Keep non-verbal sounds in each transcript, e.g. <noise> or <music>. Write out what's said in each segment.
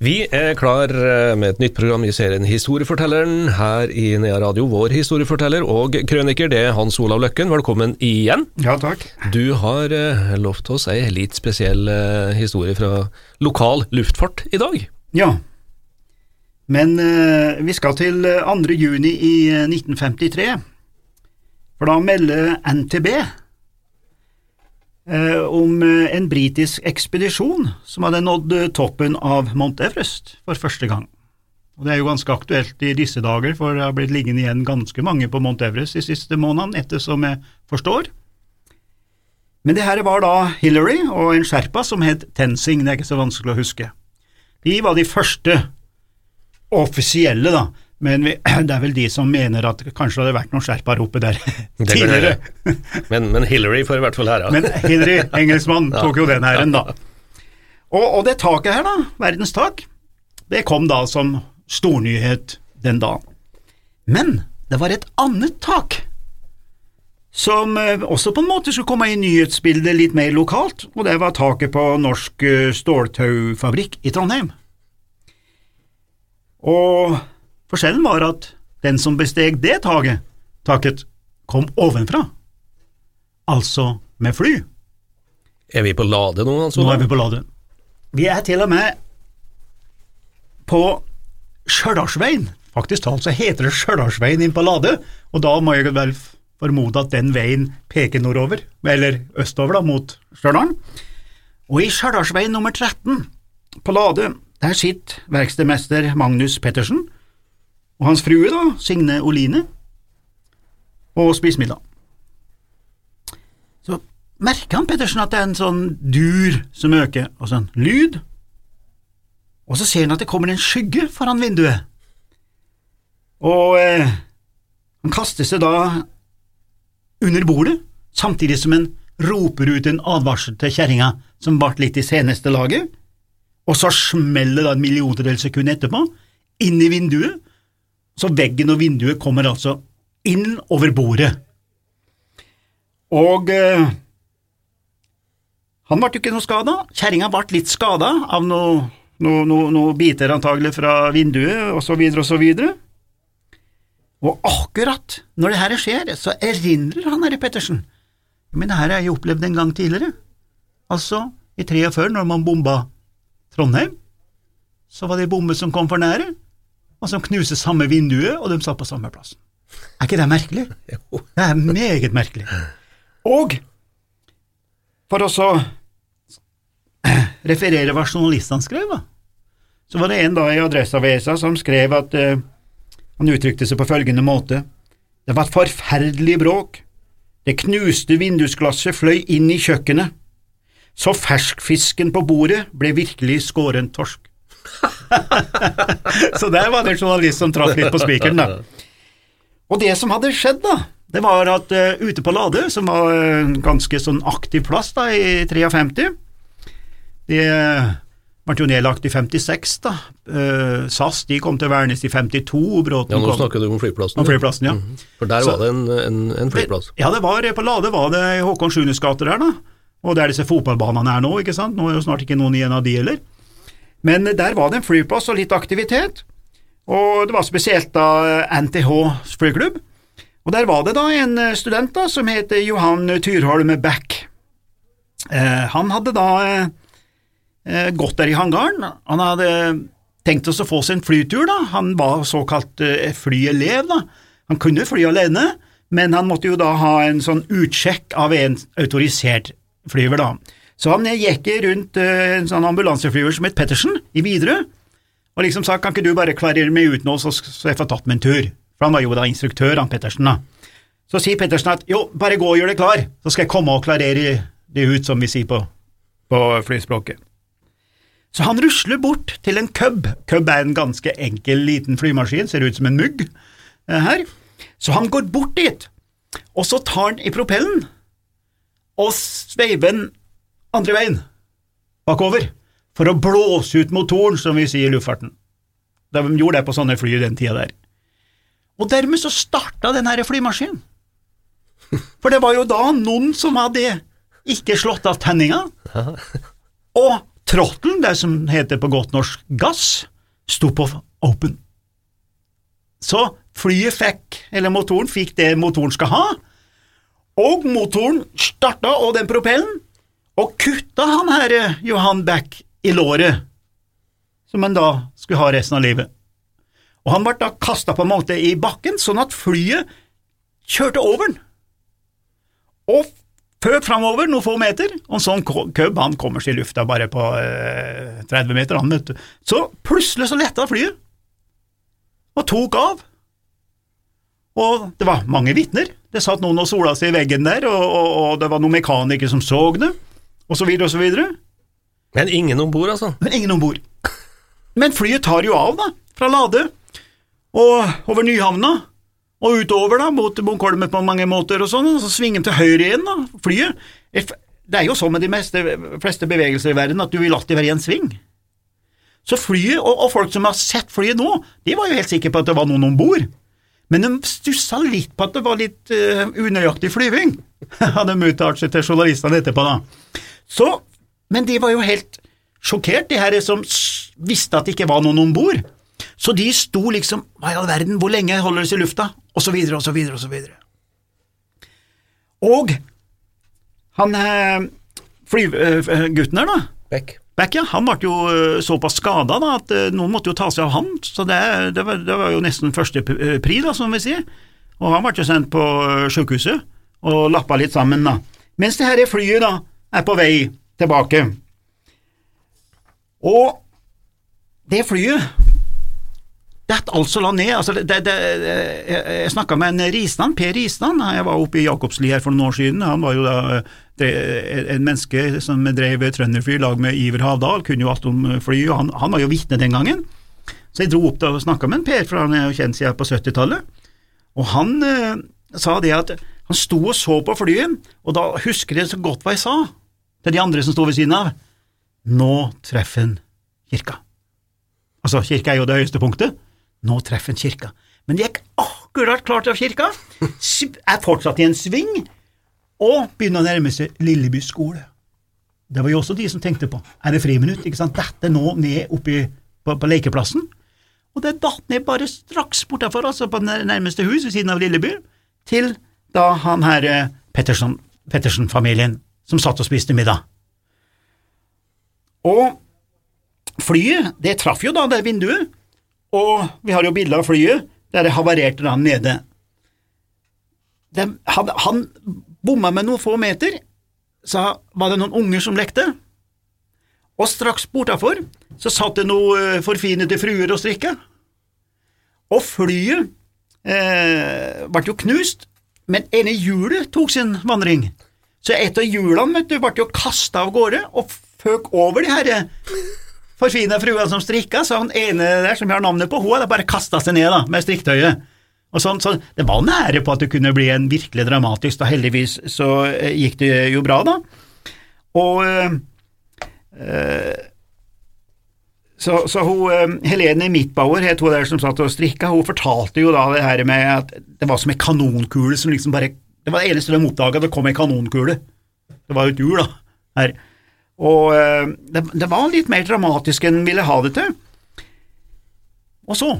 Vi er klar eh, med et nytt program i serien Historiefortelleren her i Nea Radio. Vår historieforteller og krøniker det er Hans Olav Løkken. Velkommen igjen. Ja, takk. Du har eh, lovt oss ei litt spesiell eh, historie fra lokal luftfart i dag. Ja. Men vi skal til eh, 2. juni i eh, 1953, for da melder NTB eh, om eh, en britisk ekspedisjon som hadde nådd eh, toppen av Mount Everest for første gang. Og Det er jo ganske aktuelt i disse dager, for det har blitt liggende igjen ganske mange på Mount Everest de siste månedene, ettersom jeg forstår. Men det her var da Hillary og en sherpa som het Tenzing, det er ikke så vanskelig å huske. De var de første offisielle, da, men vi, <clears throat> det er vel de som mener at kanskje det hadde vært noen sherpaer oppe der <laughs> tidligere. Men, men Hillary får i hvert fall æra. Men Hillary, <laughs> engelskmann, tok jo den æren, da. Og, og det taket her, da, verdens tak, det kom da som stornyhet den dagen. Men det var et annet tak som eh, også på en måte skulle komme i nyhetsbildet litt mer lokalt, og det var taket på Norsk eh, Ståltaufabrikk i Trondheim. Og forskjellen var at den som besteg det taket, taket, kom ovenfra, altså med fly. Er vi på Lade nå, altså? Nå er vi på Lade. Vi er til og med på Stjørdalsveien. Faktisk talt så heter det Stjørdalsveien inn på Lade, og da må jeg vel formode at den veien peker nordover, eller østover da, mot Stjørdal. Og i Stjørdalsveien nummer 13 på Lade, der sitter verkstedmester Magnus Pettersen og hans frue, da, Signe Oline, og spise middag. Så merker han Pettersen at det er en sånn dur som øker, og sånn lyd, og så ser han at det kommer en skygge foran vinduet, og eh, han kaster seg da under bordet, samtidig som han roper ut en advarsel til kjerringa som ble litt i seneste laget, og så smeller da en milliontedel sekund etterpå, inn i vinduet, så veggen og vinduet kommer altså inn over bordet. Og eh, han ble jo ikke noe skada, kjerringa ble litt skada av noen noe, noe, noe biter antagelig fra vinduet, så videre og. Og akkurat når det her skjer, så erindrer han herre Pettersen. Men det her har jeg opplevd en gang tidligere. Altså, i 43, når man bomba Trondheim, så var det bombe som kom for nære, og som knuser samme vinduet, og de satt på samme plass. Er ikke det merkelig? <laughs> Det er meget merkelig. Og for å så <clears throat> referere hva journalistene skrev, da, så var det en da i Adresseavisa som skrev at uh, han uttrykte seg på følgende måte. Det var et forferdelig bråk. Det knuste vindusglasset fløy inn i kjøkkenet. Så ferskfisken på bordet ble virkelig skåren torsk. <laughs> så der var det en journalist som traff litt på spikeren, da. Og det som hadde skjedd, da, det var at uh, ute på Lade, som var en ganske sånn aktiv plass da i 53 De uh, ble jo nedlagt i 56, da. Uh, SAS de kom til Værnes i 52. Bråten Ja, nå snakker du om flyplassen. om flyplassen, ja. Mhm. For der Så- var det en, en, en flyplass. Ja, det var på Lade var det Håkon Sjunes gate der, da. Og der disse fotballbanene er nå, ikke sant. Nå er jo snart ikke noen igjen av de heller. Men der var det en flyplass og litt aktivitet. Og det var spesielt da NTH flyklubb. Og der var det da en eh, student da som het Johan Tyrholm Back. Eh, han hadde da eh, eh, gått der i hangaren. Han hadde tenkt oss å få seg en flytur, da. Han var såkalt eh, flyelev, da. Han kunne fly alene, men han måtte jo da ha en sånn utsjekk av en autorisert flyver, da. Så han gikk rundt eh, en sånn ambulanseflyver som het Pettersen, i Widerøe, og liksom sa kan ikke du bare klarere meg ut nå, så, så jeg får tatt meg en tur, for han var jo da instruktør, han Pettersen, da. Så sier Pettersen at jo, bare gå og gjør deg klar, så skal jeg komme og klarere det ut, som vi sier på, på flyspråket. Så han rusler bort til en Cub. Cub er en ganske enkel, liten flymaskin, ser ut som en mugg eh, her. Så han går bort dit, og så tar han i propellen og sveiver den andre veien. bakover for å blåse ut motoren, som vi sier i luftfarten. De gjorde det på sånne fly i den tida der. Og dermed så starta den her flymaskinen. For det var jo da noen som hadde ikke slått av tenninga, og trottelen, det som heter på godt norsk gass, sto på open. Så flyet fikk, eller motoren fikk det motoren skal ha, og motoren starta, og den propellen, og kutta han her Johan Back i låret, som han da skulle ha resten av livet. Og han ble da kasta på en måte i bakken, sånn at flyet kjørte over den. Og føk framover noen få meter, og sånn cub han kommer seg i lufta bare på eh, 30 meter, han, vet du. Så plutselig så letta flyet, og tok av. Og det var mange vitner. Det satt noen og sola seg i veggen der, og, og, og det var noen mekanikere som så det, og så videre og så videre. Men ingen om bord, altså? Men ingen om bord. Men flyet tar jo av, da, fra Lade, og over Nyhavna, og utover da, mot Bonkolmen på mange måter og sånn, og så svinger de til høyre igjen, da, flyet. Det er jo sånn med de meste, fleste bevegelser i verden at du vil alltid være i en sving. Så flyet, og, og, folk som har sett flyet nå, de var jo helt sikre på at det var noen om bord. Men de stussa litt på at det var litt uh, unøyaktig flyving, <laughs> hadde de uttalt seg til journalistene etterpå, da. Så, men de var jo helt sjokkert, de her som visste at det ikke var noen om bord. Så de sto liksom Hva i all verden, hvor lenge holder det seg i lufta? Og så videre, og så videre, og så videre. Og han eh, flygutten her, da Beck. Beck, ja, han ble jo eh, såpass skada at eh, noen måtte jo ta seg av han, så det, det, var, det var, jo nesten første pri, da, som vi sier. Og han ble jo sendt på sykehuset og lappa litt sammen, da. Mens det her flyet da er på vei tilbake. Og det flyet det altså la ned. Altså, det, det, jeg snakka med en Risland, Per Risland, jeg var oppe i Jakobsli her for noen år siden. Han var jo da en menneske som drev Trønderfly i lag med Iver Havdal, kunne jo alt om fly, og han, han var jo vitne den gangen. Så jeg dro opp da og snakka med en Per, for han er jo kjent siden på 70-tallet, og han eh, sa det at han sto og så på flyet, og da husker jeg så godt hva jeg sa til de andre som sto ved siden av. Nå treffer han kirka. Altså, kirka er jo det høyeste punktet. Nå treffer han kirka. Men de ikke akkurat klart av kirka, er fortsatt i en sving, og begynner å nærme seg Lilleby skole. Det var jo også de som tenkte på, er det friminutt, ikke sant, dette nå ned oppi på, på lekeplassen? Og det datt ned bare straks bortafor, altså på det nærmeste hus ved siden av Lilleby, til da han her eh, Pettersen-familien som satt og spiste middag. Og flyet, det traff jo da det vinduet, og vi har jo bilde av flyet der det havarerte da nede. De, han, han bomma med noen få meter, så var det noen unger som lekte, og straks bortafor så satt det noen forfinete forfinede fruer og strikka, og flyet eh, ble jo knust, men ene hjulet tok sin vandring, så et av hjulene vet du, ble jo kasta av gårde og føk over de her forfina frua som strikka, så han ene der som jeg har navnet på, hun hadde bare kasta seg ned da, med striktøyet. Og sånn, så Det var nære på at det kunne bli en virkelig dramatisk, og heldigvis så eh, gikk det jo bra, da. Og øh, så, så hun, Helene Midtbauer, het hun der som satt og strikka, hun fortalte jo da det her med at det var som en kanonkule som liksom bare Det var det eneste de oppdaga, det kom en kanonkule. Det var jo et ur, da. her. Og eh, det, det, var litt mer dramatisk enn ville ha det til. Og så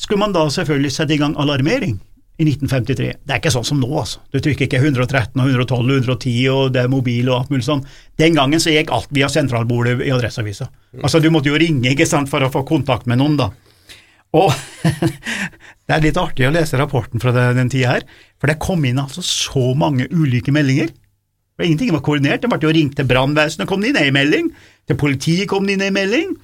skulle man da selvfølgelig sette i gang alarmering i 1953. Det er ikke sånn som nå, altså. Du trykker ikke 113 og 112 og 110 og det er mobil og alt mulig sånn. Den gangen så gikk alt via sentralbordet i Adresseavisa. Altså, du måtte jo ringe ikke sant, for å få kontakt med noen, da. Og <laughs> det er litt artig å lese rapporten fra den, tida her, for det kom inn altså så mange ulike meldinger Og ingenting var koordinert. Det ble jo ringt til brannvesenet, kom det inn ei melding. Til politiet kom det inn ei melding.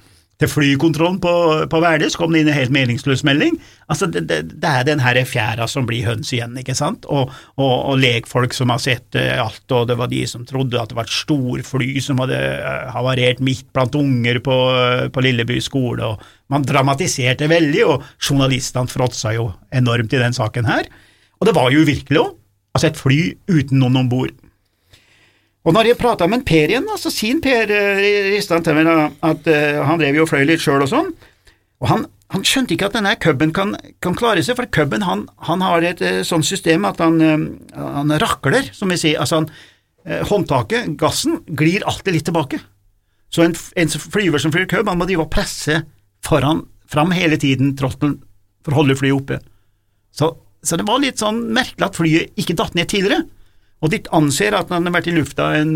Til flykontrollen på, på så kom det inn en helt meningsløs melding. Altså, det, det, det er den her fjæra som blir høns igjen, ikke sant, og, og, og lekfolk som har sett uh, alt, og det var de som trodde at det var et storfly som hadde uh, havarert midt blant unger på, uh, på Lilleby skole, og man dramatiserte veldig, og journalistene fråtsa jo enormt i den saken her. Og det var jo virkelig òg, altså et fly uten noen om bord. Og når jeg prata med en Per igjen, da, så sier Per eh, Ristan til meg at eh, han drev jo og fløy litt sjøl og sånn, og han, han skjønte ikke at denne cuben kan, kan klare seg, for cuben han, han har et eh, sånt system at han, eh, han rakler, som vi sier, altså han, eh, håndtaket, gassen, glir alltid litt tilbake. Så en, en flyver som flyr cub, han må drive og presse foran, fram hele tiden, trottelen, for å holde flyet oppe. Så, så det var litt sånn merkelig at flyet ikke datt ned tidligere, og de anser at han har vært i lufta en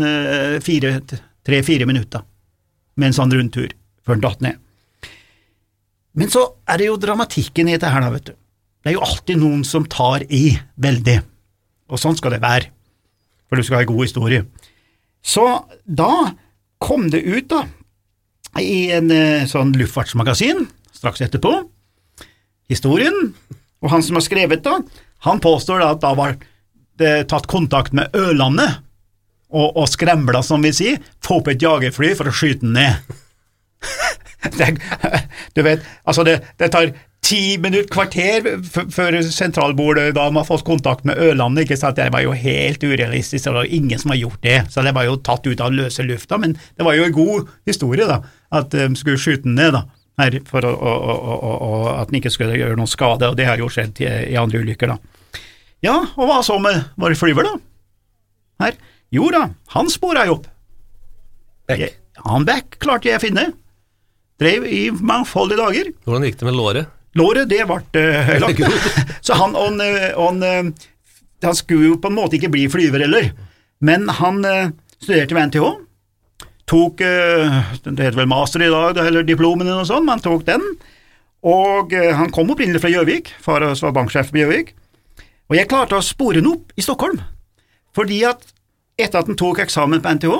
tre-fire minutter mens han rundtur, før han datt ned. Men så er det jo dramatikken i dette her, da, vet du. Det er jo alltid noen som tar i veldig, og sånn skal det være, for du skal ha en god historie. Så da kom det ut, da, i en eh, sånn luftfartsmagasin straks etterpå, historien, og han som har skrevet da, han påstår da at da var tatt kontakt med Ørlandet og, og skremla, som vi sier, få opp et jagerfly for å skyte den ned. <laughs> det, <laughs> du vet, altså det, det tar ti minutter, kvarter før sentralbordet da man har fått kontakt med Ørlandet. ikke sant? Det var jo helt urealistisk, det var ingen som har gjort det. Så det var jo tatt ut av løse lufta, men det var jo en god historie, da, at de skulle skyte den ned. da her for å, å, å, at den ikke skulle gjøre noen skade, og det har jo skjedd i, i andre ulykker, da. Ja, og hva så med vår flyver, da? Her? Jo da, han spora jeg opp. Beck. Han back klarte jeg å finne. Drev i mangfoldige dager. Hvordan gikk det med låret? Låret, det ble <laughs> uh, lagt. Så han, han, han, han, skulle jo på en måte ikke bli flyver heller, men han uh, studerte ved NTH tok eh, Det heter vel master i dag, eller diplomen eller noe sånt, men han tok den. Og eh, han kom opprinnelig fra Gjøvik, far var banksjef på Gjøvik. Og jeg klarte å spore den opp i Stockholm, fordi at etter at han tok eksamen på NTH,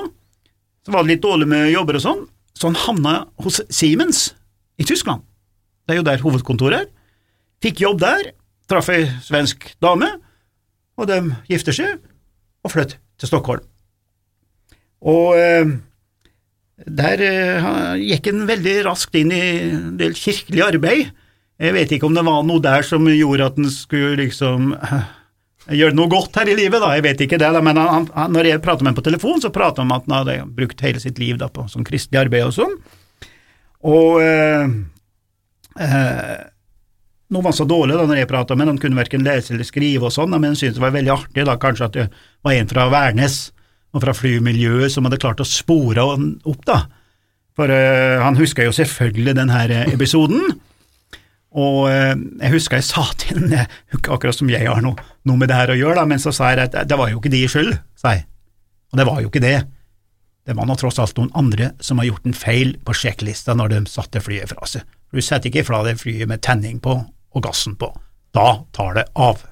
så var det litt dårlig med jobber og sånn, så han havna hos Siemens i Tyskland. Det er jo der hovedkontoret er. Fikk jobb der, traff ei svensk dame, og de gifter seg og flyttet til Stockholm. Og eh, der eh, gikk han veldig raskt inn i en del kirkelig arbeid. Jeg vet ikke om det var noe der som gjorde at han skulle liksom uh, gjøre noe godt her i livet, da, jeg vet ikke det, da. men han, han, når jeg prater med ham på telefon, så prater han om at han hadde brukt hele sitt liv da, på sånn kristelig arbeid og sånn. Og eh, eh, noe var han så dårlig da når jeg pratet med ham, han kunne verken lese eller skrive og sånn, men han syntes det var veldig artig da kanskje at det var en fra Værnes og fra flymiljøet som hadde klart å spore han opp, da. For eh, han huska jo selvfølgelig denne episoden, og uh, jeg husker jeg sa til ham, akkurat som jeg har noe, noe, med det her å gjøre, da, men så sa jeg at det var jo ikke de skyld, sa jeg. Og det var jo ikke det. Det var nå tross alt noen andre som har gjort en feil på sjekklista når de satte flyet fra seg. Du setter ikke fra deg flyet med tenning på og gassen på. Da tar det av.